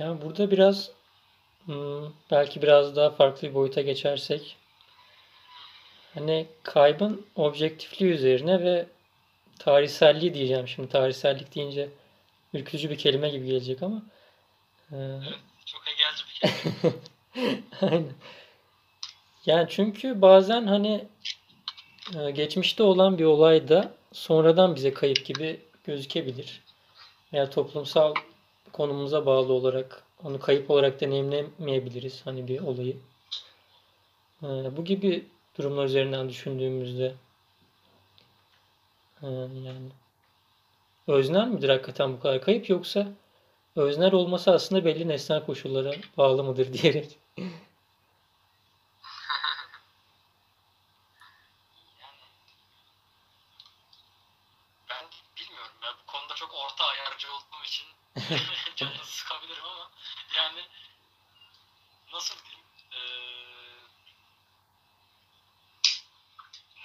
Yani burada biraz hmm, belki biraz daha farklı bir boyuta geçersek hani kaybın objektifliği üzerine ve tarihselliği diyeceğim şimdi tarihsellik deyince ürkütücü bir kelime gibi gelecek ama e, çok hegelci bir kelime. aynen. Yani çünkü bazen hani e, geçmişte olan bir olay da sonradan bize kayıp gibi gözükebilir. Veya toplumsal konumumuza bağlı olarak onu kayıp olarak deneyimlemeyebiliriz hani bir olayı. E, bu gibi durumlar üzerinden düşündüğümüzde e, yani öznel midir hakikaten bu kadar kayıp yoksa öznel olması aslında belli nesnel koşullara bağlı mıdır diyerek. Yani ben bilmiyorum ya bu konuda çok orta ayarcı olduğum için canını sıkabilirim ama yani nasıl diyeyim eee,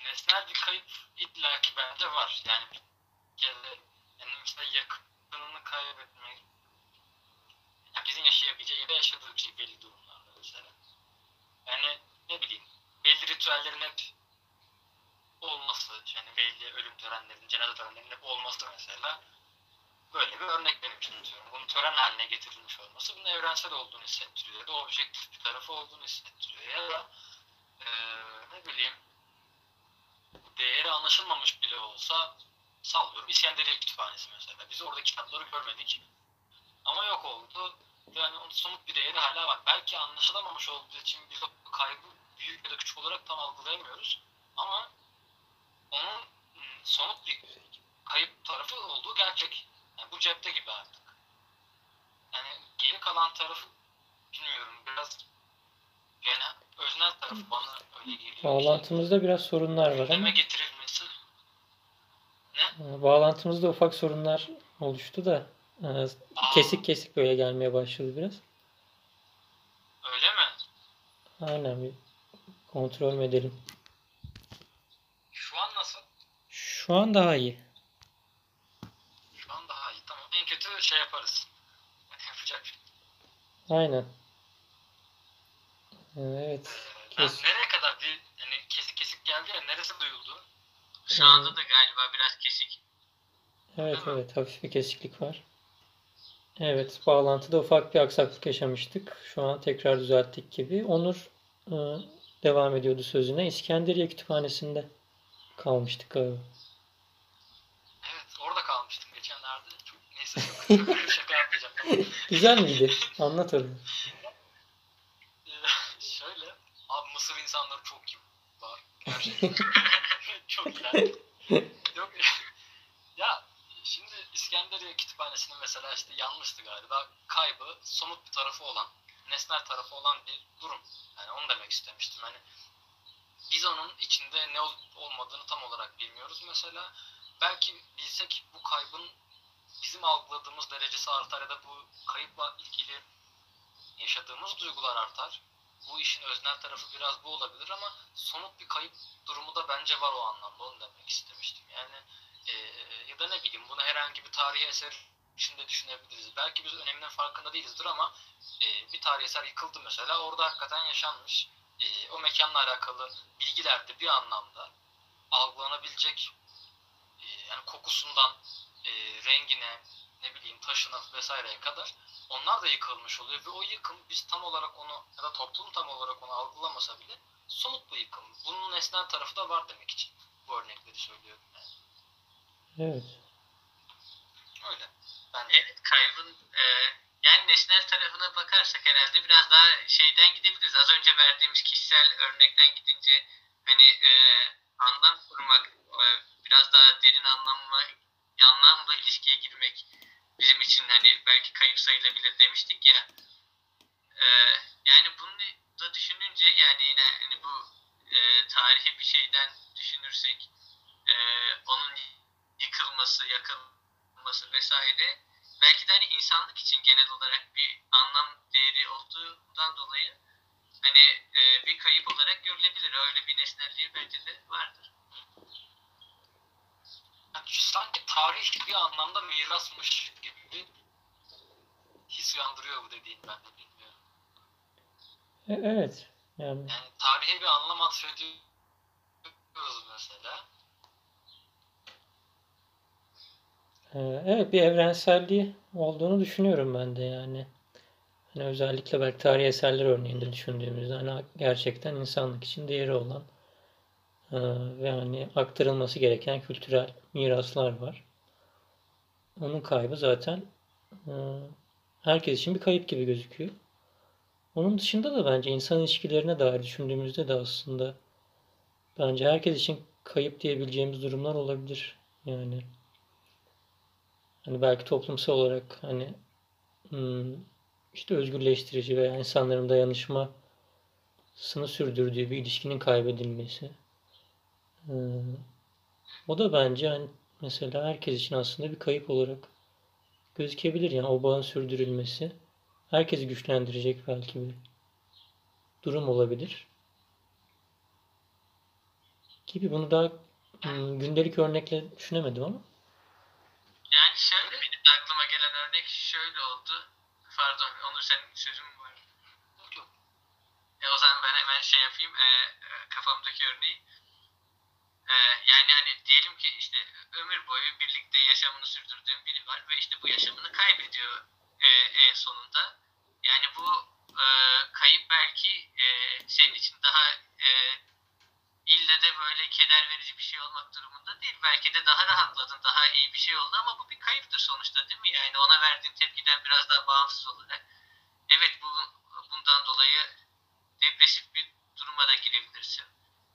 nesnel bir kayıp illaki bence var. Yani bir kere yani mesela yakınını kaybetmek yani bizim yaşayabileceği ya da yaşadığı bir şey belli durumlarda mesela. Yani ne bileyim belli ritüellerin hep olması, yani belli ölüm törenlerinin, cenaze törenlerinin hep olması mesela böyle bir örnek için diyorum. Bunun tören haline getirilmiş olması bunun evrensel olduğunu hissettiriyor ya da objektif bir tarafı olduğunu hissettiriyor ya da eee, ne bileyim değeri anlaşılmamış bile olsa sallıyorum İskenderiye Kütüphanesi mesela. Biz orada kitapları görmedik ama yok oldu. Yani onun somut bir değeri hala var. Belki anlaşılamamış olduğu için biz o kaybı büyük ya da küçük olarak tam algılayamıyoruz. Ama onun ım, somut bir kayıp tarafı olduğu gerçek. Yani bu cepte gibi artık. Yani geri kalan tarafı bilmiyorum biraz yani öznel tarafı bana öyle geliyor. Bağlantımızda biraz sorunlar var ama getirilmesi. e, bağlantımızda ufak sorunlar oluştu da e, kesik kesik böyle gelmeye başladı biraz. öyle mi? Aynen bir kontrol edelim. Şu an nasıl? Şu an daha iyi. Şu an daha iyi. Tamam. En kötü şey yaparız. Yapacak şey. Aynen. E, Evet. Ee, Kes. nereye kadar bir yani kesik kesik geldi ya neresi duyuldu? Şu anda da galiba biraz kesik. Evet evet hafif bir kesiklik var. Evet bağlantıda ufak bir aksaklık yaşamıştık. Şu an tekrar düzelttik gibi. Onur e, devam ediyordu sözüne. İskenderiye Kütüphanesi'nde kalmıştık galiba. Evet orada kalmıştım geçenlerde. Çok neyse çok şaka yapmayacağım. Güzel miydi? Anlat onu. Ee, Şöyle abi Mısır insanları çok kibar. Gerçekten. çok iyiler. Yok ya şimdi İskenderiye Kütüphanesi'nin mesela işte yanlıştı galiba kaybı somut bir tarafı olan nesnel tarafı olan bir durum. Yani onu demek istemiştim. Hani biz onun içinde ne olup olmadığını tam olarak bilmiyoruz mesela. Belki bilsek bu kaybın bizim algıladığımız derecesi artar ya da bu kayıpla ilgili yaşadığımız duygular artar. Bu işin öznel tarafı biraz bu olabilir ama somut bir kayıp durumu da bence var o anlamda. Onu demek istemiştim. Yani eee, ya da ne bileyim bunu herhangi bir tarihi eser içinde düşünebiliriz. Belki biz öneminin farkında değilizdir ama eee, bir tarihi eser yıkıldı mesela. Orada hakikaten yaşanmış. Eee, o mekanla alakalı bilgiler de bir anlamda algılanabilecek eee, yani kokusundan eee, rengine ne bileyim taşına vesaireye kadar onlar da yıkılmış oluyor ve o yıkım biz tam olarak onu ya da toplum tam olarak onu algılamasa bile somut bir yıkım. Bunun nesnel tarafı da var demek için bu örnekleri söylüyorum yani. Evet. Öyle. Ben Evet kaybın e, yani nesnel tarafına bakarsak herhalde biraz daha şeyden gidebiliriz. Az önce verdiğimiz kişisel örnekten gidince hani e, anlam kurmak, e, biraz daha derin anlamla anlamla ilişkiye girmek bizim için hani belki kayıp sayılabilir demiştik ya. E, yani bunu da düşününce yani yine hani bu e, tarihi bir şeyden düşünürsek e, onun yıkılması, yakılması vesaire belki de hani insanlık için genel olarak bir anlam değeri olduğundan dolayı hani e, bir kayıp olarak görülebilir. Öyle bir nesnelliği bence de vardır. Yani sanki tarih bir anlamda mirasmış gibi his uyandırıyor bu dediğin ben de bilmiyorum. E, evet. Yani Yani tarihe bir anlam atfediyoruz mesela. e, evet bir evrenselliği olduğunu düşünüyorum ben de yani. Hani özellikle belki tarihi eserler örneğinde düşündüğümüzde hani gerçekten insanlık için değeri olan ve hani aktarılması gereken kültürel miraslar var. Onun kaybı zaten e, herkes için bir kayıp gibi gözüküyor. Onun dışında da bence insan ilişkilerine dair düşündüğümüzde de aslında bence herkes için kayıp diyebileceğimiz durumlar olabilir. Yani hani belki toplumsal olarak hani hmm, işte özgürleştirici veya insanların dayanışmasını sürdürdüğü bir ilişkinin kaybedilmesi. Ee, o da bence hani mesela herkes için aslında bir kayıp olarak gözükebilir. Yani o bağın sürdürülmesi herkesi güçlendirecek belki bir durum olabilir. Gibi bunu daha hmm, gündelik örnekle düşünemedim ama. Yani şöyle benim de aklıma gelen örnek şöyle oldu. Pardon Onur senin sözün mü var? Yok yok. E, o zaman ben hemen şey yapayım. E, e, kafamdaki örneği. E, yani hani diyelim ki işte ömür boyu birlikte yaşamını sürdürdüğün biri var ve işte bu yaşamını kaybediyor e, en sonunda. Yani bu e, kayıp belki e, senin için daha e, ille de böyle keder verici bir şey olmak durumunda değil. Belki de daha rahatladın, daha iyi bir şey oldu ama bu bir kayıptır sonuçta değil mi? Yani ona verdiğin tepkiden biraz daha bağımsız olarak. Evet bu, bundan dolayı depresif bir duruma da girebilirsin.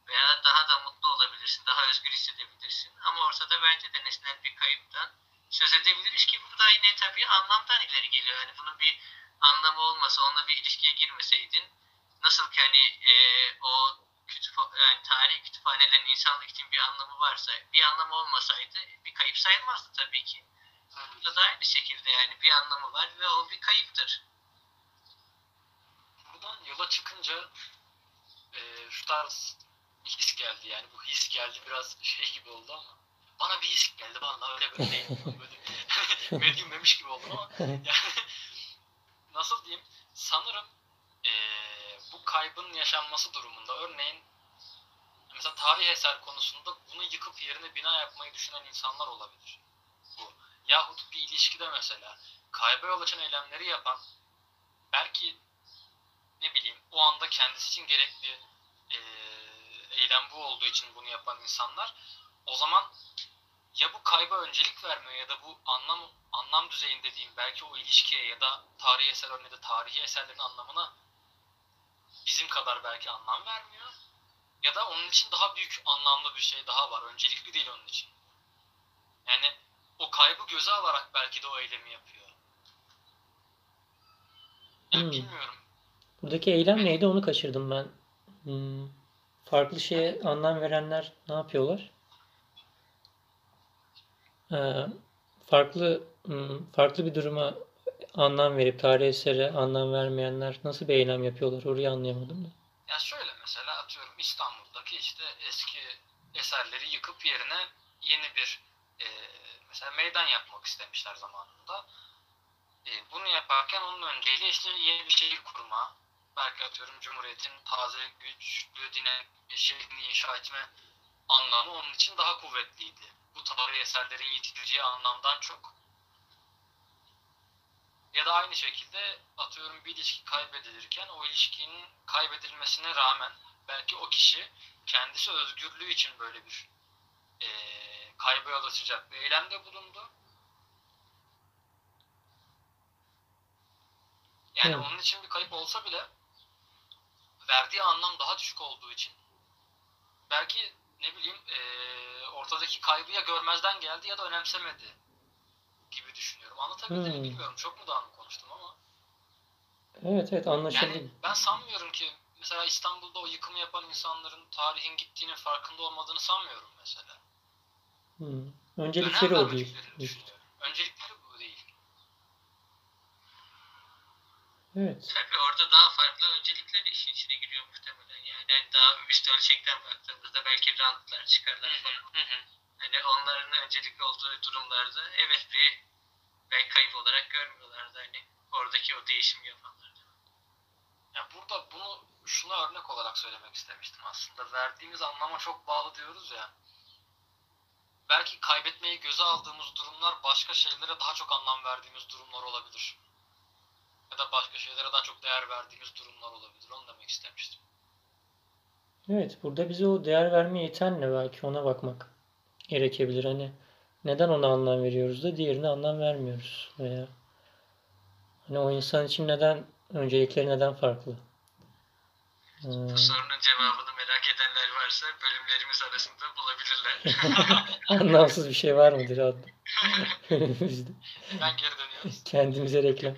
Veya daha da mutlu olabilirsin, daha özgür hissedebilirsin. Ama ortada bence de nesnel bir kayıptan söz edebiliriz ki bu da yine tabii anlamdan ileri geliyor. Yani bunun bir anlamı olmasa, onunla bir ilişkiye girmeseydin nasıl ki hani e, o yani tarihi kütüphanelerin insanlık için bir anlamı varsa, bir anlamı olmasaydı bir kayıp sayılmazdı tabii ki. Burada da aynı şekilde yani bir anlamı var ve o bir kayıptır. Buradan yola çıkınca e, şu tarz his geldi yani bu his geldi biraz şey gibi oldu ama bana bir his geldi vallahi öyle böyle değil. Böyle medyum demiş gibi oldum ama yani nasıl diyeyim sanırım e, bu kaybın yaşanması durumunda örneğin mesela tarih eser konusunda bunu yıkıp yerine bina yapmayı düşünen insanlar olabilir. Bu. Yahut bir ilişkide mesela kayba yol açan eylemleri yapan belki ne bileyim o anda kendisi için gerekli e, eylem bu olduğu için bunu yapan insanlar o zaman ya bu kayba öncelik vermiyor ya da bu anlam anlam düzeyinde diyeyim belki o ilişkiye ya da tarihi eser örneğinde tarihi eserlerin anlamına bizim kadar belki anlam vermiyor. Ya da onun için daha büyük anlamlı bir şey daha var. Öncelikli değil onun için. Yani o kaybı göze alarak belki de o eylemi yapıyor. Yani Hmm. bilmiyorum. Buradaki eylem neydi onu kaçırdım ben. Hmm, farklı şeye anlam verenler ne yapıyorlar? Ee, farklı hmm, farklı bir duruma anlam verip tarihi esere anlam vermeyenler nasıl bir eylem yapıyorlar? Orayı anlayamadım da. Ya şöyle mesela atıyorum İstanbul'daki işte eski eserleri yıkıp yerine yeni bir e, mesela meydan yapmak istemişler zamanında. E, bunu yaparken onun önceliği işte yeni bir şehir kurma, belki atıyorum Cumhuriyet'in taze, güçlü, dinamik bir şehrini inşa etme anlamı onun için daha kuvvetliydi. Bu tarihi eserlerin yitileceği anlamdan çok. Ya da aynı şekilde atıyorum bir ilişki kaybedilirken o ilişkinin kaybedilmesine rağmen belki o kişi kendisi özgürlüğü için böyle bir eee kayba yol açacak bir eylemde bulundu. Yani Evet. onun için bir kayıp olsa bile verdiği anlam daha düşük olduğu için belki ne bileyim eee, ortadaki kaybı ya görmezden geldi ya da önemsemedi gibi düşünüyorum. Anlatabildim mi Hmm. bilmiyorum. Çok mu dağınık konuştum ama. Evet evet anlaşıldı. Yani ben sanmıyorum ki mesela İstanbul'da o yıkımı yapan insanların tarihin gittiğinin farkında olmadığını sanmıyorum mesela. Hmm. Öncelikleri Önem o değil. Öncelikleri bu değil. Evet. Tabii orada daha farklı öncelikler işin içine giriyor muhtemelen. Yani hani daha üst ölçekten baktığımızda belki rantlar çıkarlar falan. Hı hı. Hani onların öncelikli olduğu durumlarda evet bir belki kayıp olarak görmüyorlardır vardı hani oradaki o değişim yapanlar. Ya burada bunu şuna örnek olarak söylemek istemiştim aslında. Verdiğimiz anlama çok bağlı diyoruz ya. Belki kaybetmeyi göze aldığımız durumlar başka şeylere daha çok anlam verdiğimiz durumlar olabilir. Ya da başka şeylere daha çok değer verdiğimiz durumlar olabilir. Onu demek istemiştim. Evet, burada bize o değer verme yeten belki ona bakmak gerekebilir. Hani neden ona anlam veriyoruz da diğerine anlam vermiyoruz veya hani o insan için neden öncelikleri neden farklı? Ee, Bu sorunun cevabını merak edenler varsa bölümlerimiz arasında bulabilirler. anlamsız bir şey var mıdır adlı önümüzde. Ben geri dönüyoruz. Kendimize reklam.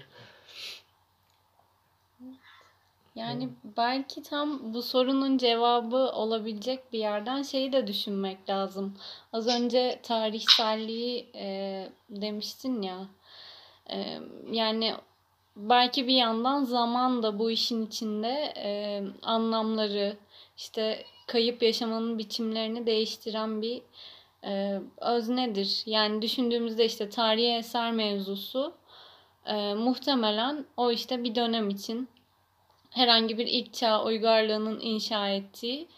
Yani belki tam bu sorunun cevabı olabilecek bir yerden şeyi de düşünmek lazım. Az önce tarihselliği e, demiştin ya. E, yani belki bir yandan zaman da bu işin içinde e, anlamları, işte kayıp yaşamanın biçimlerini değiştiren bir e, öznedir. Yani düşündüğümüzde işte tarihi eser mevzusu e, muhtemelen o işte bir dönem için herhangi bir ilk çağ uygarlığının inşa ettiği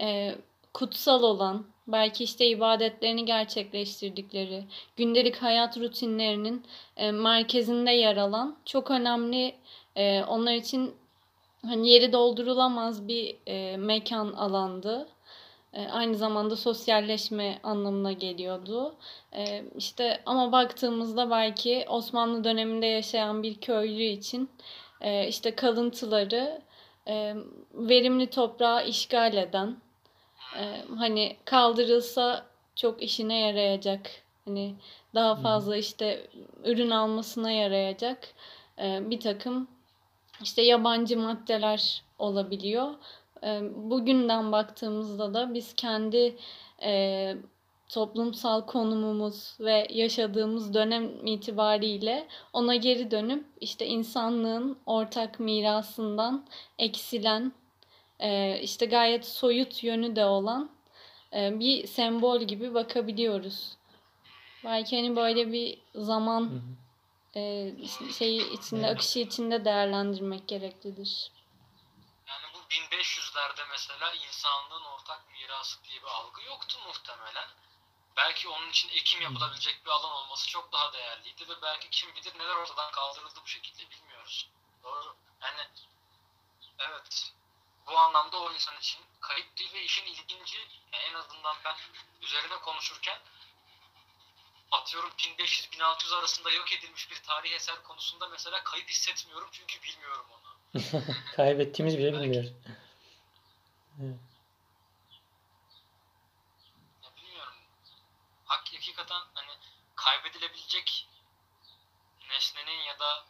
e, kutsal olan, belki işte ibadetlerini gerçekleştirdikleri, gündelik hayat rutinlerinin e, merkezinde yer alan çok önemli e, onlar için hani yeri doldurulamaz bir e, mekan alandı. E, aynı zamanda sosyalleşme anlamına geliyordu. E, işte ama baktığımızda belki Osmanlı döneminde yaşayan bir köylü için e, işte kalıntıları e, verimli toprağı işgal eden e, hani kaldırılsa çok işine yarayacak hani daha fazla işte ürün almasına yarayacak e, bir takım işte yabancı maddeler olabiliyor. E, bugünden baktığımızda da biz kendi e, toplumsal konumumuz ve yaşadığımız dönem itibariyle ona geri dönüp işte insanlığın ortak mirasından eksilen e, işte gayet soyut yönü de olan e, bir sembol gibi bakabiliyoruz. Belki hani böyle bir zaman Hı hı. e, şeyi içinde Evet. akışı içinde değerlendirmek gereklidir. Yani bu 1500'lerde mesela insanlığın ortak mirası diye bir algı yoktu muhtemelen. Belki onun için ekim yapılabilecek bir alan olması çok daha değerliydi ve belki kim bilir neler ortadan kaldırıldı bu şekilde bilmiyoruz. Doğru. Yani evet bu anlamda o insan için kayıp değil ve işin ilginci yani en azından ben üzerine konuşurken atıyorum 1500-1600 arasında yok edilmiş bir tarihi eser konusunda mesela kayıp hissetmiyorum çünkü bilmiyorum onu. Kaybettiğimiz bile bilmiyoruz. Ya bilmiyorum. Hak, hakikaten hani kaybedilebilecek nesnenin ya da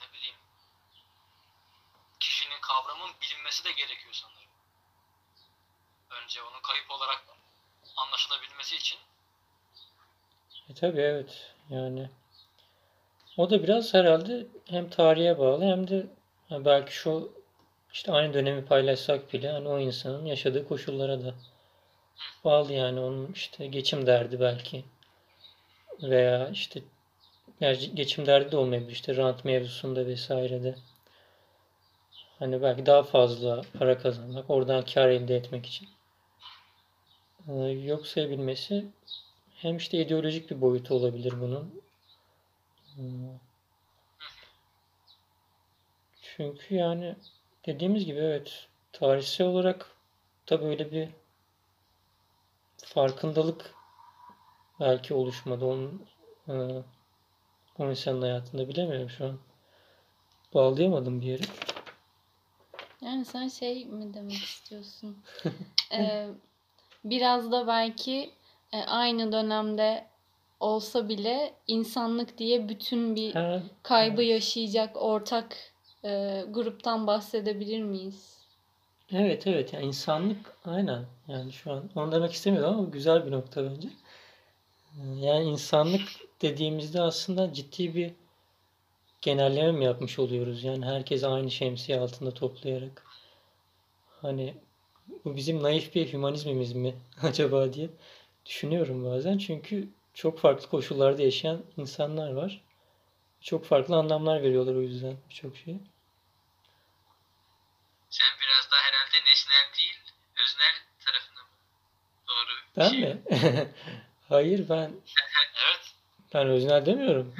ne bileyim kişinin bilinmesi de gerekiyor sanırım. Önce onun kayıp olarak anlaşılabilmesi için. E tabii evet. Yani o da biraz herhalde hem tarihe bağlı hem de belki şu işte aynı dönemi paylaşsak bile hani o insanın yaşadığı koşullara da bağlı yani onun işte geçim derdi belki veya işte geçim derdi de olmayabilir işte rant mevzusunda vesairede hani belki daha fazla para kazanmak oradan kar elde etmek için Ee, yok sayabilmesi hem işte ideolojik bir boyutu olabilir bunun. Hmm. Çünkü yani dediğimiz gibi evet tarihsel olarak da böyle bir farkındalık belki oluşmadı onun e, o insanın hayatında bilemiyorum şu an. Bağlayamadım bir yere. Yani sen şey mi demek istiyorsun? Ee, biraz da belki e, aynı dönemde olsa bile insanlık diye bütün bir Ha, kaybı yaşayacak ortak e, gruptan bahsedebilir miyiz? Evet evet yani insanlık aynen yani şu an onu demek istemiyorum ama güzel bir nokta bence. Ee, Yani insanlık dediğimizde aslında ciddi bir genelleme mi yapmış oluyoruz? Yani herkes aynı şemsiye altında toplayarak. Hani bu bizim naif bir hümanizmimiz mi acaba diye düşünüyorum bazen. Çünkü çok farklı koşullarda yaşayan insanlar var. Çok farklı anlamlar veriyorlar o yüzden birçok şey. Sen biraz daha herhalde nesnel değil, öznel tarafına doğru Ben şey- mi? Hayır ben Evet. ben öznel demiyorum.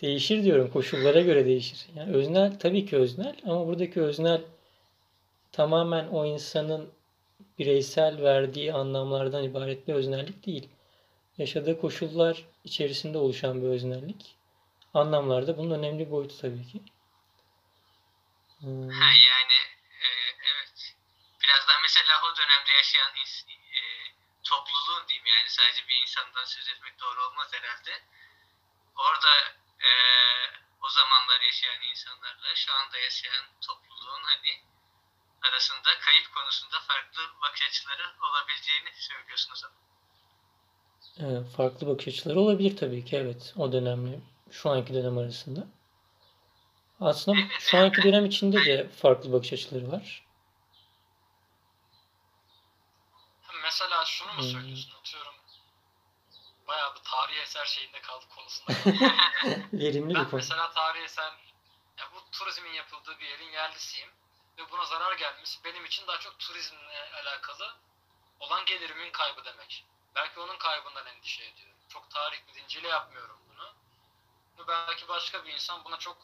Değişir diyorum. Koşullara göre değişir. Yani öznel tabii ki öznel ama buradaki öznel tamamen o insanın bireysel verdiği anlamlardan ibaret bir öznellik değil. Yaşadığı koşullar içerisinde oluşan bir öznellik. Anlamlarda bunun önemli boyutu tabii ki. Hmm. Ha yani e, evet. Biraz daha mesela o dönemde yaşayan ins- e, topluluğun diyeyim yani sadece bir insandan söz etmek doğru olmaz herhalde. Orada e, o zamanlar yaşayan insanlarla şu anda yaşayan topluluğun hani arasında kayıp konusunda farklı bakış açıları olabileceğini söylüyorsun o zaman. Evet, farklı bakış açıları olabilir tabii ki evet o dönemle şu anki dönem arasında. Aslında Evet, şu anki dönem içinde de farklı bakış açıları var. Mesela şunu mu Hmm. söylüyorsun? Atıyorum bayağı bir tarihi eser şeyinde kaldık konusunda. Verimli bir ben konu. mesela tarihi eser ya bu turizmin yapıldığı bir yerin yerlisiyim ve buna zarar gelmesi benim için daha çok turizmle alakalı olan gelirimin kaybı demek. Belki onun kaybından endişe ediyorum. Çok tarih bilinciyle yapmıyorum bunu. Ve belki başka bir insan buna çok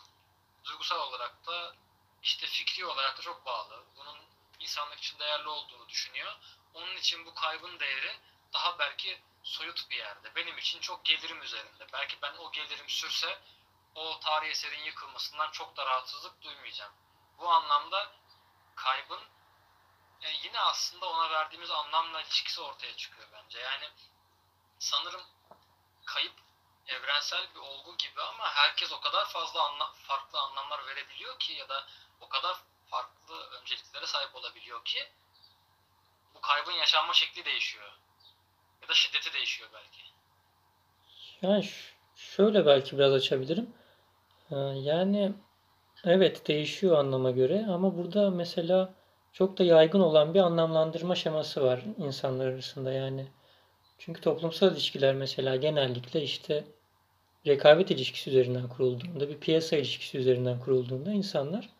duygusal olarak da işte fikri olarak da çok bağlı. Bunun insanlık için değerli olduğunu düşünüyor. Onun için bu kaybın değeri daha belki soyut bir yerde. Benim için çok gelirim üzerinde. Belki ben o gelirim sürse o tarihi eserin yıkılmasından çok da rahatsızlık duymayacağım. Bu anlamda kaybın e, yine aslında ona verdiğimiz anlamla ilişkisi ortaya çıkıyor bence. Yani sanırım kayıp evrensel bir olgu gibi ama herkes o kadar fazla anla- farklı anlamlar verebiliyor ki ya da o kadar farklı önceliklere sahip olabiliyor ki bu kaybın yaşanma şekli değişiyor. Ya da şiddeti değişiyor belki. Yani şöyle belki biraz açabilirim. Ee, Yani evet değişiyor anlama göre ama burada mesela çok da yaygın olan bir anlamlandırma şeması var insanlar arasında yani. Çünkü toplumsal ilişkiler mesela genellikle işte rekabet ilişkisi üzerinden kurulduğunda, bir piyasa ilişkisi üzerinden kurulduğunda insanlar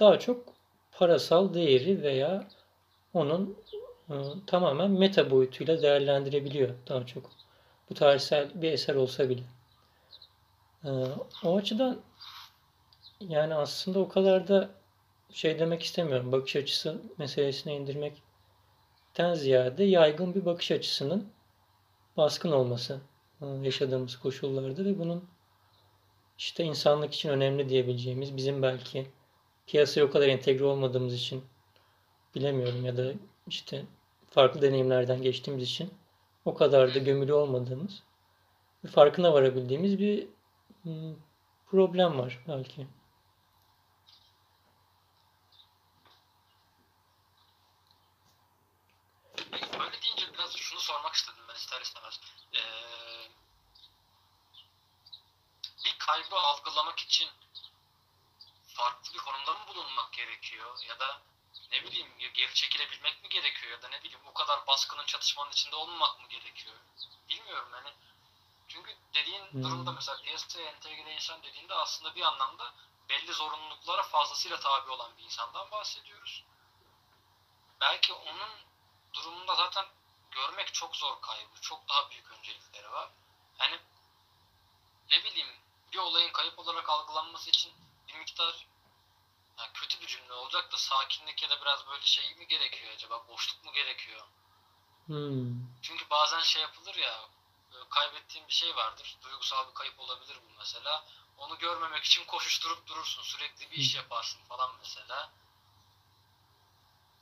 daha çok parasal değeri veya onun tamamen meta boyutuyla değerlendirebiliyor daha çok. Bu tarihsel bir eser olsa bile. O açıdan yani aslında o kadar da şey demek istemiyorum. Bakış açısı meselesine indirmekten ziyade yaygın bir bakış açısının baskın olması yaşadığımız koşullarda ve bunun işte insanlık için önemli diyebileceğimiz bizim belki piyasaya o kadar entegre olmadığımız için bilemiyorum ya da işte farklı deneyimlerden geçtiğimiz için o kadar da gömülü olmadığımız ve farkına varabildiğimiz bir hmm, problem var belki. Böyle deyince biraz şunu sormak istedim ben ister istemez. Ee, bir kaybı algılamak için farklı bir konumda mı bulunmak gerekiyor? Ya da ne bileyim geri çekilebilmek gerekiyor? Ya da ne bileyim o kadar baskının çatışmanın içinde olmamak mı gerekiyor? Bilmiyorum yani. Çünkü dediğin Hmm. durumda mesela piyasaya entegre insan dediğinde aslında bir anlamda belli zorunluluklara fazlasıyla tabi olan bir insandan bahsediyoruz. Belki onun durumunda zaten görmek çok zor kaybı. Çok daha büyük öncelikleri var. Hani ne bileyim bir olayın kayıp olarak algılanması için bir miktar yani kötü bir cümle olacak da sakinlik ya da biraz böyle şey mi gerekiyor acaba? Boşluk mu gerekiyor? Hmm. Çünkü bazen şey yapılır ya e, kaybettiğin bir şey vardır. Duygusal bir kayıp olabilir bu mesela. Onu görmemek için koşuşturup durursun. Sürekli bir iş yaparsın falan mesela.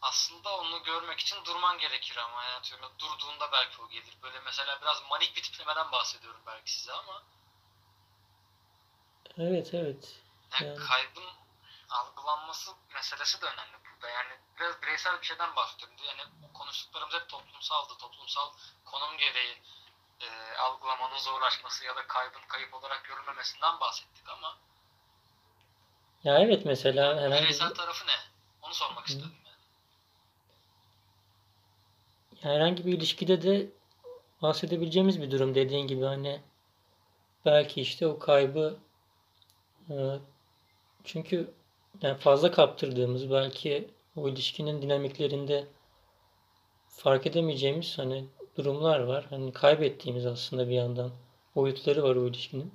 Aslında onu görmek için durman gerekir ama yani atıyorum durduğunda belki o gelir. Böyle mesela biraz manik bir tiplemeden bahsediyorum belki size ama Evet evet. yani Yani. kaybın algılanması meselesi de önemli burada. Yani biraz bireysel bir şeyden bahsediyorum. Yani bu konuştuklarımız hep toplumsaldı. Toplumsal konum gereği e, algılamanın zorlaşması ya da kaybın kayıp olarak görülmemesinden bahsettik ama Ya evet mesela herhangi bireysel bir, tarafı ne? Onu sormak Hı. istedim yani. herhangi bir ilişkide de bahsedebileceğimiz bir durum dediğin gibi hani belki işte o kaybı Ee, çünkü yani fazla kaptırdığımız belki o ilişkinin dinamiklerinde fark edemeyeceğimiz hani durumlar var. Hani kaybettiğimiz aslında bir yandan boyutları var o ilişkinin.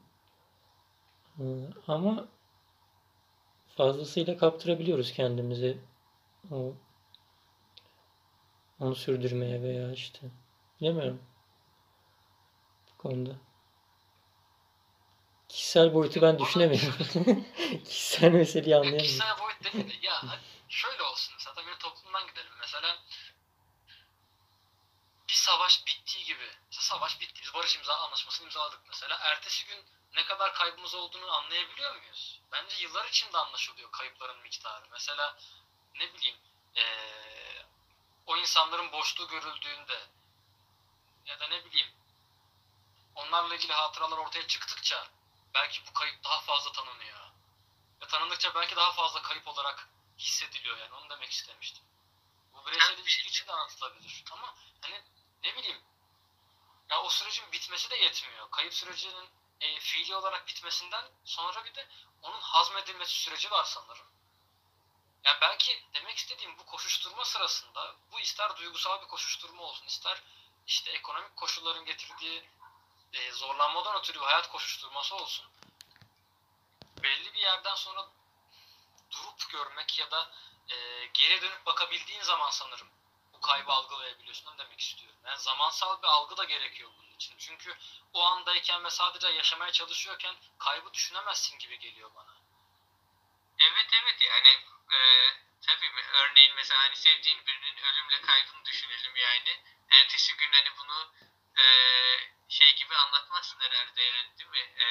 Ee, ama fazlasıyla kaptırabiliyoruz kendimizi o onu sürdürmeye veya işte bilemiyorum bu konuda. Kişisel boyutu ben düşünemiyorum. Kişisel meseleyi anlayamıyorum. Kişisel boyut değil de ya şöyle olsun mesela tabii toplumdan gidelim. Mesela bir savaş bittiği gibi. Mesela savaş bitti. Biz barış imza anlaşmasını imzaladık mesela. Ertesi gün ne kadar kaybımız olduğunu anlayabiliyor muyuz? Bence yıllar içinde anlaşılıyor kayıpların miktarı. Mesela ne bileyim eee, o insanların boşluğu görüldüğünde ya da ne bileyim onlarla ilgili hatıralar ortaya çıktıkça belki bu kayıp daha fazla tanınıyor. Ve tanındıkça belki daha fazla kayıp olarak hissediliyor yani onu demek istemiştim. Bu bireysel ilişki için de anlatılabilir. Ama hani ne bileyim ya o sürecin bitmesi de yetmiyor. Kayıp sürecinin e, fiili olarak bitmesinden sonra bir de onun hazmedilmesi süreci var sanırım. Yani belki demek istediğim bu koşuşturma sırasında bu ister duygusal bir koşuşturma olsun ister işte ekonomik koşulların getirdiği e, zorlanmadan ötürü bir hayat koşuşturması olsun. Belli bir yerden sonra durup görmek ya da e, geri dönüp bakabildiğin zaman sanırım bu kaybı algılayabiliyorsun. Demek istiyorum. Yani zamansal bir algı da gerekiyor bunun için. Çünkü o andayken ve sadece yaşamaya çalışıyorken kaybı düşünemezsin gibi geliyor bana. Evet evet yani e, tabii örneğin mesela hani sevdiğin birinin ölümle kaybını düşünelim yani. Ertesi gün hani bunu e, şey gibi anlatmazsın herhalde yani değil mi? E,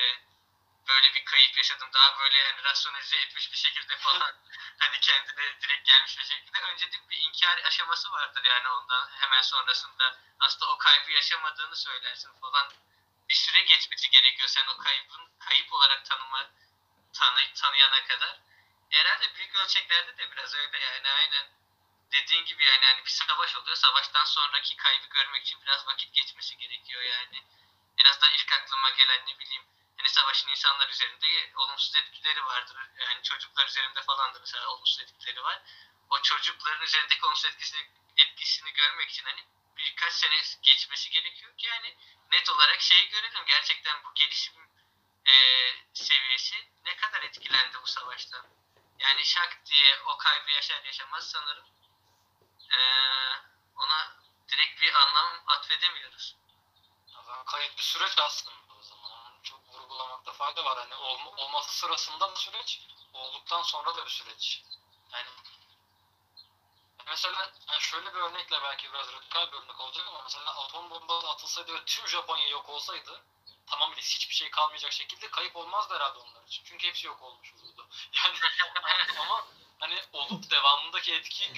böyle bir kayıp yaşadım daha böyle yani rasyonalize etmiş bir şekilde falan hani kendine direkt gelmiş bir şekilde. Önce bir inkar aşaması vardır yani ondan hemen sonrasında aslında o kaybı yaşamadığını söylersin falan. Bir süre geçmesi gerekiyor sen o kaybın kayıp olarak tanıma tanı, tanıyana kadar. Herhalde büyük ölçeklerde de biraz öyle yani aynen dediğin gibi yani hani bir savaş oluyor. Savaştan sonraki kaybı görmek için biraz vakit geçmesi gerekiyor yani. En azından ilk aklıma gelen ne bileyim hani savaşın insanlar üzerinde olumsuz etkileri vardır. Yani çocuklar üzerinde falan da mesela olumsuz etkileri var. O çocukların üzerindeki olumsuz etkisini, etkisini görmek için hani birkaç sene geçmesi gerekiyor ki yani net olarak şeyi görelim. Gerçekten bu gelişim e, seviyesi ne kadar etkilendi bu savaştan. Yani şak diye o kaybı yaşar yaşamaz sanırım e, ona direkt bir anlam atfedemiyoruz. Yani kayıp bir süreç aslında o zaman. Çok vurgulamakta fayda var. Hani olma, olması sırasında bir süreç, olduktan sonra da bir süreç. Yani mesela yani şöyle bir örnekle belki biraz radikal bir örnek olacak ama mesela atom bombası atılsaydı ve tüm Japonya yok olsaydı tamamıyla hiçbir şey kalmayacak şekilde kayıp olmazdı herhalde onlar için. Çünkü hepsi yok olmuş olurdu. Yani ama hani olup devamındaki etkiyi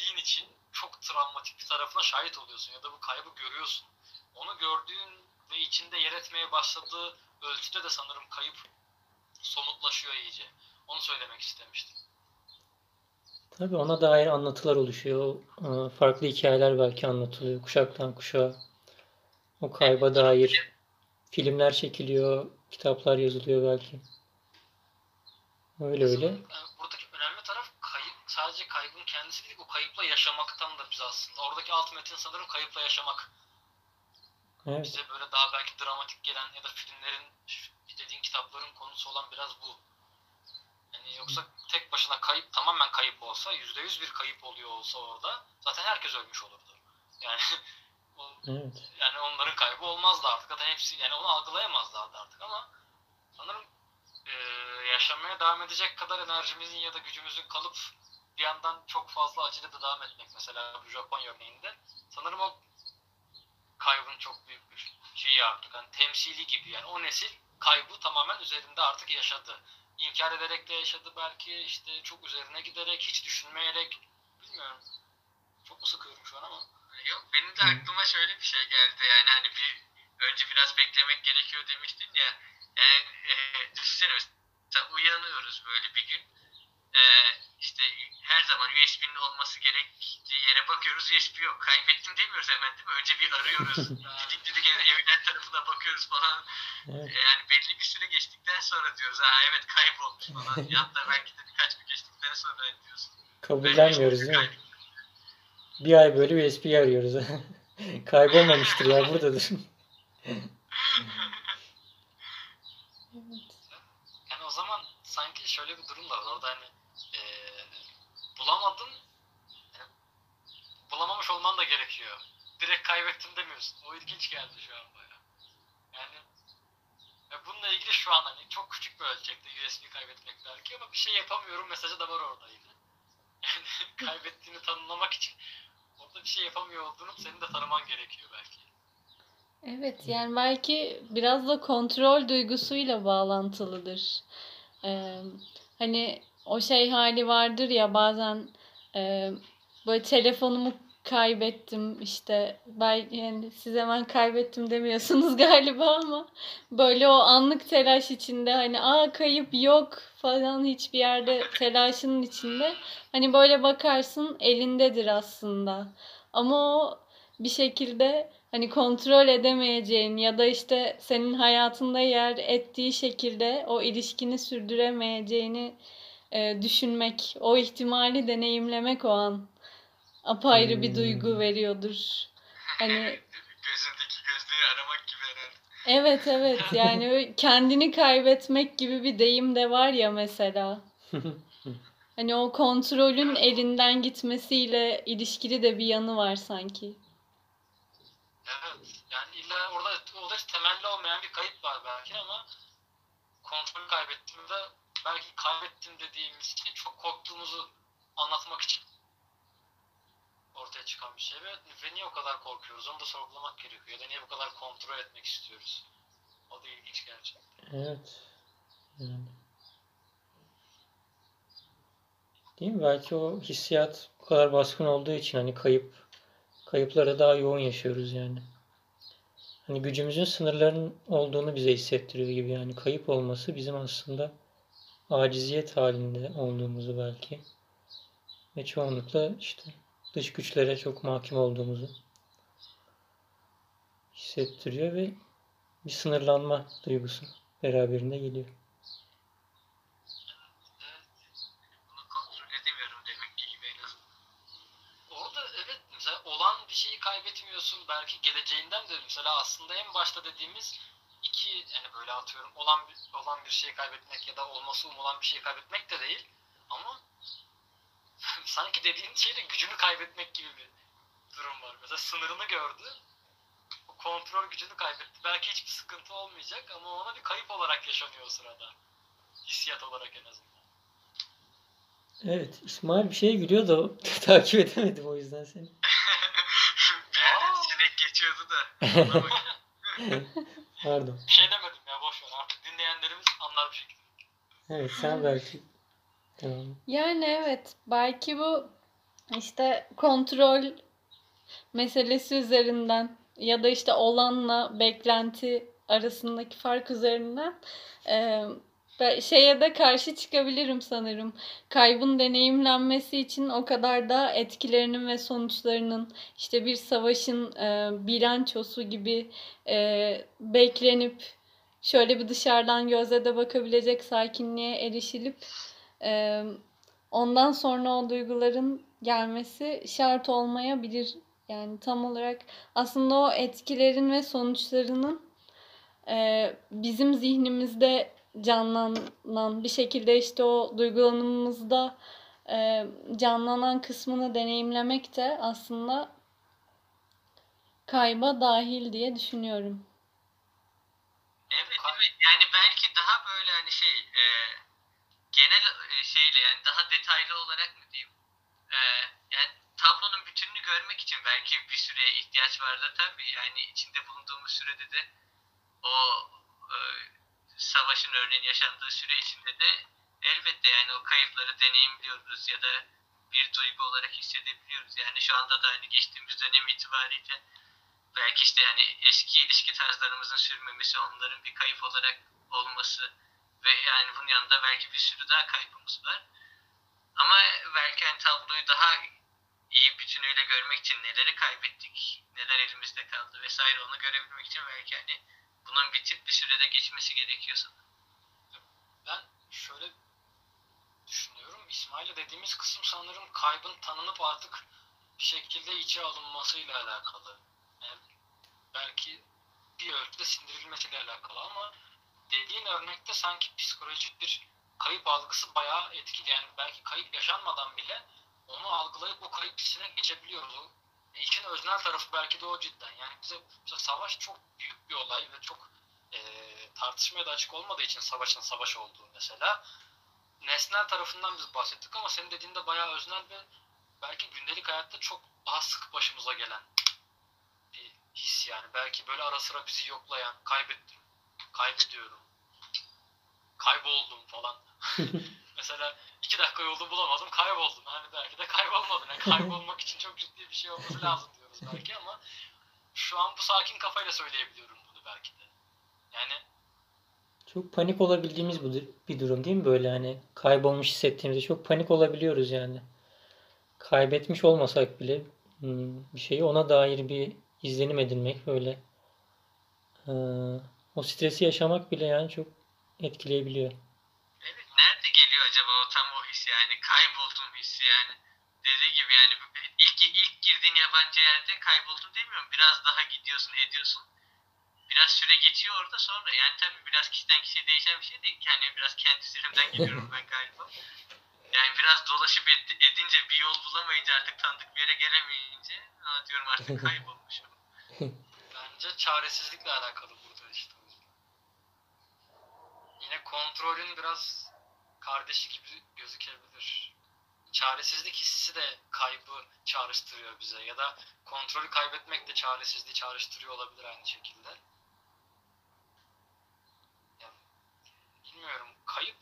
görebildiğin için çok travmatik bir tarafına şahit oluyorsun ya da bu kaybı görüyorsun. Onu gördüğün ve içinde yer etmeye başladığı ölçüde de sanırım kayıp somutlaşıyor iyice. Onu söylemek istemiştim. Tabii ona dair anlatılar oluşuyor. Ee, Farklı hikayeler belki anlatılıyor kuşaktan kuşağa. O kayba dair filmler çekiliyor, kitaplar yazılıyor belki. Öyle öyle. Sanırım, yani buradaki önemli taraf kayıp, sadece kaybın kendisi değil, o kayıpla yaşamaktan da biz aslında. Oradaki alt metin sanırım kayıpla yaşamak. Evet. Bize böyle daha belki dramatik gelen ya da filmlerin, dediğin kitapların konusu olan biraz bu. Yani yoksa tek başına kayıp, tamamen kayıp olsa, yüzde yüz bir kayıp oluyor olsa orada, zaten herkes ölmüş olurdu. Yani o Evet. yani onların kaybı olmazdı artık. Zaten hepsi yani onu algılayamazlardı artık ama sanırım e, yaşamaya devam edecek kadar enerjimizin ya da gücümüzün kalıp bir yandan çok fazla acıyla da devam etmek mesela bu Japonya örneğinde sanırım o kaybın çok büyük bir şeyi artık hani temsili gibi yani o nesil kaybı tamamen üzerinde artık yaşadı. İnkar ederek de yaşadı belki işte çok üzerine giderek hiç düşünmeyerek bilmiyorum. Çok mu sıkıyorum şu an ama. Yok benim de aklıma şöyle bir şey geldi yani hani bir önce biraz beklemek gerekiyor demiştin ya. Yani e, düşünsene mesela uyanıyoruz böyle bir gün. E, işte her zaman USB'nin olması gerektiği yere bakıyoruz USB yok. Kaybettim demiyoruz hemen değil mi? Önce bir arıyoruz. didik didik evin her tarafına bakıyoruz falan. Evet. E, Yani belli bir süre geçtikten sonra diyoruz ha evet kaybolmuş falan. ya da belki de birkaç gün geçtikten sonra diyorsun. Kabullenmiyoruz değil mi? Bir ay böyle USB arıyoruz. Kaybolmamıştır ya buradadır. Evet. Yani o zaman sanki şöyle bir durum da var. Orada hani bulamadın yani bulamamış olman da gerekiyor. Direkt kaybettim demiyorsun. O ilginç geldi şu an baya. Yani ve bununla ilgili şu an hani çok küçük bir ölçekte USB kaybetmek belki ama bir şey yapamıyorum mesajı da var orada yine. Yani kaybettiğini tanımlamak için orada bir şey yapamıyor olduğunu senin de tanıman gerekiyor belki. Evet yani belki biraz da kontrol duygusuyla bağlantılıdır. Ee, hani o şey hali vardır ya bazen e, böyle telefonumu kaybettim işte belki yani siz hemen kaybettim demiyorsunuz galiba ama böyle o anlık telaş içinde hani aa kayıp yok falan hiçbir yerde telaşının içinde. Hani böyle bakarsın elindedir aslında. Ama o bir şekilde hani kontrol edemeyeceğin ya da işte senin hayatında yer ettiği şekilde o ilişkini sürdüremeyeceğini e, düşünmek, o ihtimali deneyimlemek o an apayrı bir Hmm. duygu veriyordur. Hani Gözündeki gözlüğü aramak gibi herhalde. evet evet yani kendini kaybetmek gibi bir deyim de var ya mesela. Hani o kontrolün elinden gitmesiyle ilişkili de bir yanı var sanki. Evet. Yani illa orada orada temelli olmayan bir kayıp var belki ama kontrol kaybettiğimde belki kaybettim dediğimiz şey çok korktuğumuzu anlatmak için ortaya çıkan bir şey ve, ve niye o kadar korkuyoruz onu da sorgulamak gerekiyor ya da niye bu kadar kontrol etmek istiyoruz. O da ilginç gerçekten. Evet. Yani. Değil mi? Belki o hissiyat bu kadar baskın olduğu için hani kayıp kayıplara daha yoğun yaşıyoruz yani. Hani gücümüzün sınırlarının olduğunu bize hissettiriyor gibi yani kayıp olması bizim aslında aciziyet halinde olduğumuzu belki ve çoğunlukla işte dış güçlere çok mahkum olduğumuzu hissettiriyor ve bir sınırlanma duygusu beraberinde geliyor. Bir şeyi kaybetmiyorsun belki geleceğinden de mesela aslında en başta dediğimiz iki yani böyle atıyorum olan bir, olan bir şeyi kaybetmek ya da olması umulan bir şeyi kaybetmek de değil ama sanki dediğin şey de gücünü kaybetmek gibi bir durum var. Mesela sınırını gördü. O kontrol gücünü kaybetti. Belki hiçbir sıkıntı olmayacak ama ona bir kayıp olarak yaşanıyor o sırada. Hissiyat olarak en azından. Evet, İsmail bir şeye gülüyor da takip edemedim o yüzden seni. bir yerden sinek geçiyordu da. Pardon. Bir şey demedim ya boş ver artık dinleyenlerimiz anlar bir şekilde. Evet, sen belki tamam. Yani evet belki bu işte kontrol meselesi üzerinden ya da işte olanla beklenti arasındaki fark üzerinden e, ben şeye de karşı çıkabilirim sanırım. Kaybın deneyimlenmesi için o kadar da etkilerinin ve sonuçlarının işte bir savaşın e, bilançosu gibi e, beklenip şöyle bir dışarıdan gözle de bakabilecek sakinliğe erişilip e, ondan sonra o duyguların gelmesi şart olmayabilir. Yani tam olarak aslında o etkilerin ve sonuçlarının e, bizim zihnimizde canlanan bir şekilde işte o duygulanımımızda e, canlanan kısmını deneyimlemek de aslında kayba dahil diye düşünüyorum. Evet evet. Yani belki daha böyle hani şey e, genel e, şeyle yani daha detaylı olarak mı diyeyim? E, yani tablonun bütününü görmek için belki bir süreye ihtiyaç vardı tabii. Yani içinde bulunduğumuz sürede de o e, savaşın örneğin yaşandığı süre içinde de elbette yani o kayıpları deneyimliyoruz ya da bir duygu olarak hissedebiliyoruz. Yani şu anda da hani geçtiğimiz dönem itibariyle belki işte yani eski ilişki tarzlarımızın sürmemesi, onların bir kayıp olarak olması ve yani bunun yanında belki bir sürü daha kaybımız var. Ama belki hani tabloyu daha iyi bütünüyle görmek için neleri kaybettik, neler elimizde kaldı vesaire onu görebilmek için belki hani bunun bitip bir sürede geçmesi gerekiyor sanırım. Ben şöyle düşünüyorum. İsmail'e dediğimiz kısım sanırım kaybın tanınıp artık bir şekilde içe alınmasıyla alakalı. Yani belki bir ölçüde sindirilmesiyle alakalı ama dediğin örnekte sanki psikolojik bir kayıp algısı bayağı etkili. Yani belki kayıp yaşanmadan bile onu algılayıp o kayıp hissine geçebiliyoruz. O işin öznel tarafı belki de o cidden. Yani bize mesela savaş çok büyük bir olay ve çok e, tartışmaya da açık olmadığı için savaşın savaş olduğu mesela nesnel tarafından biz bahsettik ama senin dediğinde bayağı öznel ve belki gündelik hayatta çok daha sık başımıza gelen bir his yani. Belki böyle ara sıra bizi yoklayan, kaybettim, kaybediyorum, kayboldum falan. Mesela iki dakika yolda bulamadım, kayboldum. Hani belki de kaybolmadım. Yani kaybolmak için çok ciddi bir şey olması lazım diyoruz belki ama şu an bu sakin kafayla söyleyebiliyorum bunu belki de. Yani Çok panik olabildiğimiz bir durum değil mi böyle hani kaybolmuş hissettiğimizde çok panik olabiliyoruz yani. Kaybetmiş olmasak bile hmm, bir şeyi ona dair bir izlenim edinmek böyle o stresi yaşamak bile yani çok etkileyebiliyor. Evet, nerede geliyor acaba o tam o his yani kayboldum hissi yani. Dediği gibi yani ilk ilk girdiğin yabancı yerde kayboldum demiyorum. Biraz daha gidiyorsun, ediyorsun. Biraz süre geçiyor orada sonra. Yani tabii biraz kişiden kişiye değişen bir şey değil. Yani biraz kendi üzerimden gidiyorum ben galiba. Yani biraz dolaşıp ed- edince bir yol bulamayınca artık tanıdık bir yere gelemeyince aa diyorum artık kaybolmuşum. bence çaresizlikle alakalı burada işte. Yine kontrolün biraz kardeşi gibi gözükebilir. Çaresizlik hissi de kaybı çağrıştırıyor bize ya da kontrolü kaybetmek de çaresizliği çağrıştırıyor olabilir aynı şekilde. Yani, bilmiyorum kayıp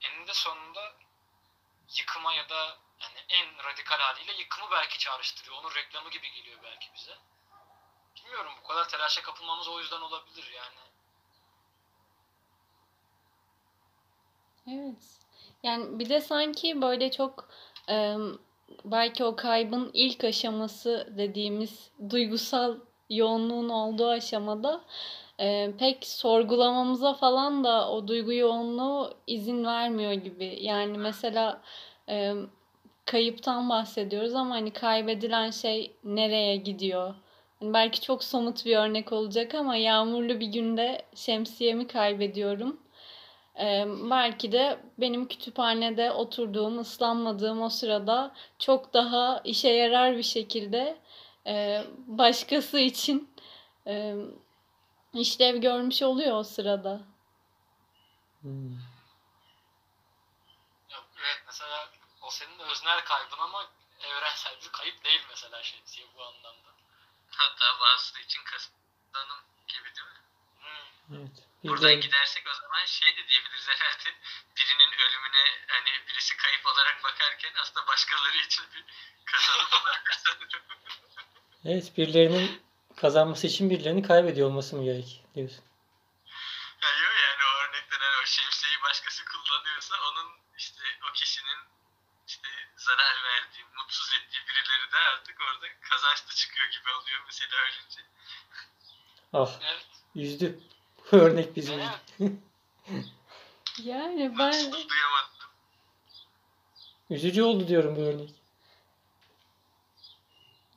eninde sonunda yıkıma ya da yani en radikal haliyle yıkımı belki çağrıştırıyor. Onun reklamı gibi geliyor belki bize. Bilmiyorum bu kadar telaşa kapılmamız o yüzden olabilir yani. Evet. Yani bir de sanki böyle çok e, belki o kaybın ilk aşaması dediğimiz duygusal yoğunluğun olduğu aşamada e, pek sorgulamamıza falan da o duygu yoğunluğu izin vermiyor gibi. Yani mesela e, kayıptan bahsediyoruz ama hani kaybedilen şey nereye gidiyor? Hani belki çok somut bir örnek olacak ama yağmurlu bir günde şemsiyemi kaybediyorum. Ee, belki de benim kütüphanede oturduğum, ıslanmadığım o sırada çok daha işe yarar bir şekilde e, başkası için e, işlev görmüş oluyor o sırada. Hmm. Ya, evet mesela o senin öznel kaybın ama evrensel bir kayıp değil mesela şemsiye bu anlamda. Hatta bazısı için kazanım gibi değil mi? Hmm. Evet. Buradan gidersek o zaman şey de diyebiliriz herhalde. Birinin ölümüne hani birisi kayıp olarak bakarken aslında başkaları için bir kazanım olarak. Evet, birilerinin kazanması için birilerinin kaybediyor olması mı gerek diyorsun? Yani, yok yani o örnekten hani o şemsiyeyi başkası kullanıyorsa onun işte o kişinin işte zarar verdiği, mutsuz ettiği birileri de artık orada kazançlı çıkıyor gibi oluyor mesela ölünce. Ah, Evet. üzdü. Örnek bizi üzdü. Evet. Yani ben. Üzücü oldu diyorum bu örnek.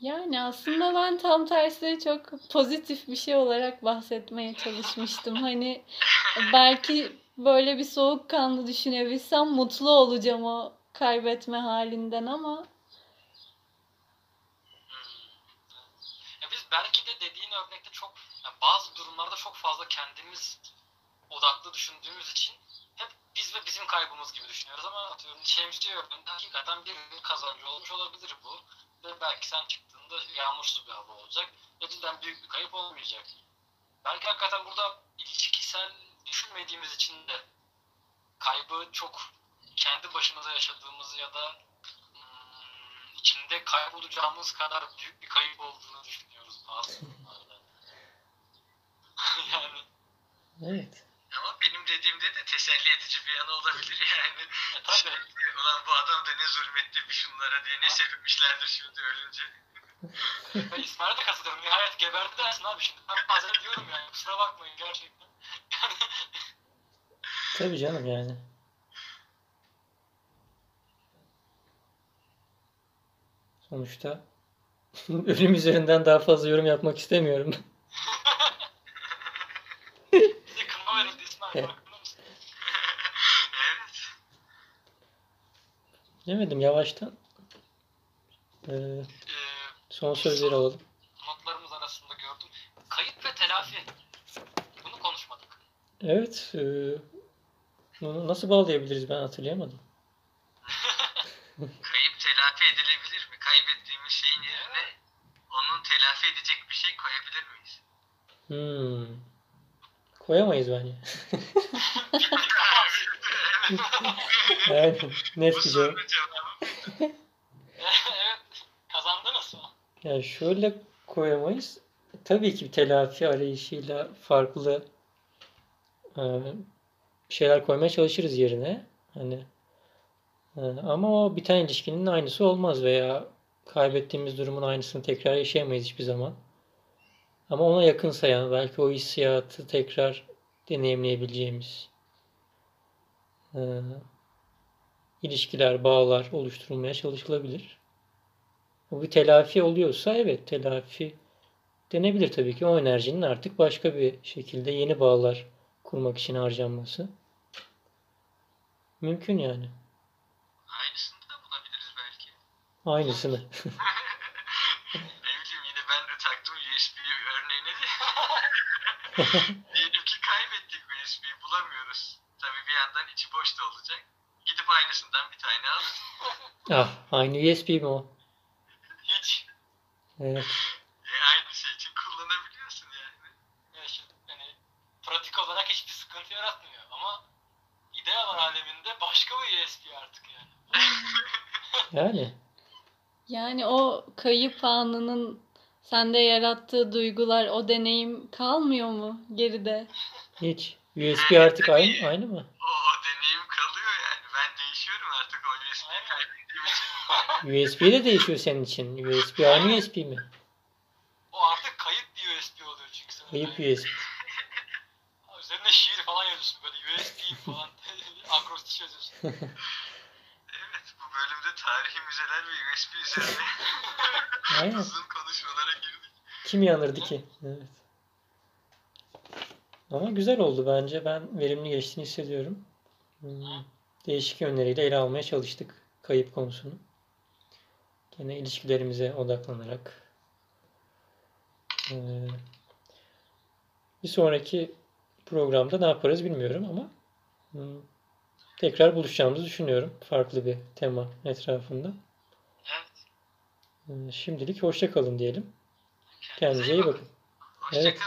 yani aslında ben tam tersi çok pozitif bir şey olarak bahsetmeye çalışmıştım. Hani belki böyle bir soğukkanlı düşünebilsem mutlu olacağım o kaybetme halinden ama Ya biz belki de dediğin örnekte çok bazı durumlarda çok fazla kendimiz odaklı düşündüğümüz için hep biz ve bizim kaybımız gibi düşünüyoruz ama atıyorum şemsiye örneğinde hakikaten birinin kazancı olmuş olabilir bu. Ve belki sen çıktığında yağmursuz bir hava olacak. Ve cidden büyük bir kayıp olmayacak. Belki hakikaten burada ilişkisel düşünmediğimiz için de kaybı çok kendi başımıza yaşadığımız ya da hmm, içinde kaybolacağımız kadar büyük bir kayıp olduğunu düşünüyoruz bazı durumlarda. yani Evet. Ama benim dediğimde de teselli edici bir yanı olabilir yani. Tabii. Ulan bu adam da ne zulmetti bir şunlara diye ne sevinmişlerdir şimdi ölünce. Ben İsmail'e de katılıyorum. Nihayet geberdi dersin abi şimdi. Ben bazen diyorum yani. Kusura bakmayın gerçekten. Yani Tabii canım yani. Sonuçta ölüm üzerinden daha fazla yorum yapmak istemiyorum. bize kınma verildi İsmail. Farkında mısın? evet. Demedim yavaştan. Ee, Ee, son sözleri alalım. notlarımız arasında gördüm. Kayıp ve telafi. Bunu konuşmadık. Evet. e, bunu nasıl bağlayabiliriz ben hatırlayamadım. Kayıp telafi edilebilir mi? Kaybettiğimiz şeyin yerine onun telafi edecek bir şey koyabilir miyiz? Hmm. Koyamayız bence. Aynen. Net bir cevap. evet. Kazandınız mı? Yani şöyle koyamayız. Tabii ki telafi arayışıyla farklı e, şeyler koymaya çalışırız yerine. Hani e, ama o biten ilişkinin aynısı olmaz veya kaybettiğimiz durumun aynısını tekrar yaşayamayız hiçbir zaman. Ama ona yakınsa yani belki o hissiyatı tekrar deneyimleyebileceğimiz e, ilişkiler, bağlar oluşturulmaya çalışılabilir. Bu bir telafi oluyorsa evet telafi denebilir tabii ki. O enerjinin artık başka bir şekilde yeni bağlar kurmak için harcanması. Mümkün yani. Aynısını da bulabiliriz belki. Aynısını. ne bileyim yine ben de taktım USB örneğine de. Diyelim ki kaybettik USB'yi bulamıyoruz. Tabii bir yandan içi boş da olacak. Gidip aynısından bir tane alırız. ah aynı USB mi o? Hiç. Evet. E, aynı şey için kullanabiliyorsun yani. Yani, şimdi, yani pratik olarak hiçbir sıkıntı yaratmıyor. Ama ideal aleminde başka bir USB artık yani. Yani Yani o kayıp anının sende yarattığı duygular, o deneyim kalmıyor mu geride? hiç. USB artık aynı, aynı mı? O, o deneyim kalıyor yani. Ben değişiyorum artık o USB'yi kaybettiğim için. USB de değişiyor senin için. USB aynı USB mi? O artık kayıp bir USB oluyor çünkü. senin. Kayıp Yani USB. Üzerine şiir falan yazıyorsun böyle USB falan. Akrostiş yazıyorsun. Evet bu bölümde tarihi müzeler ve USB üzerine Aynen. uzun. Kim yanırdı ki? Evet. Ama güzel oldu bence. Ben verimli geçtiğini hissediyorum. Hmm, Değişik yönleriyle ele almaya çalıştık kayıp konusunu. Gene ilişkilerimize odaklanarak. Ee, bir sonraki programda ne yaparız bilmiyorum ama hmm, tekrar buluşacağımızı düşünüyorum. Farklı bir tema etrafında. Evet. Ee, Şimdilik hoşça kalın diyelim. Kendinize iyi bakın. Hoşçakalın. Evet.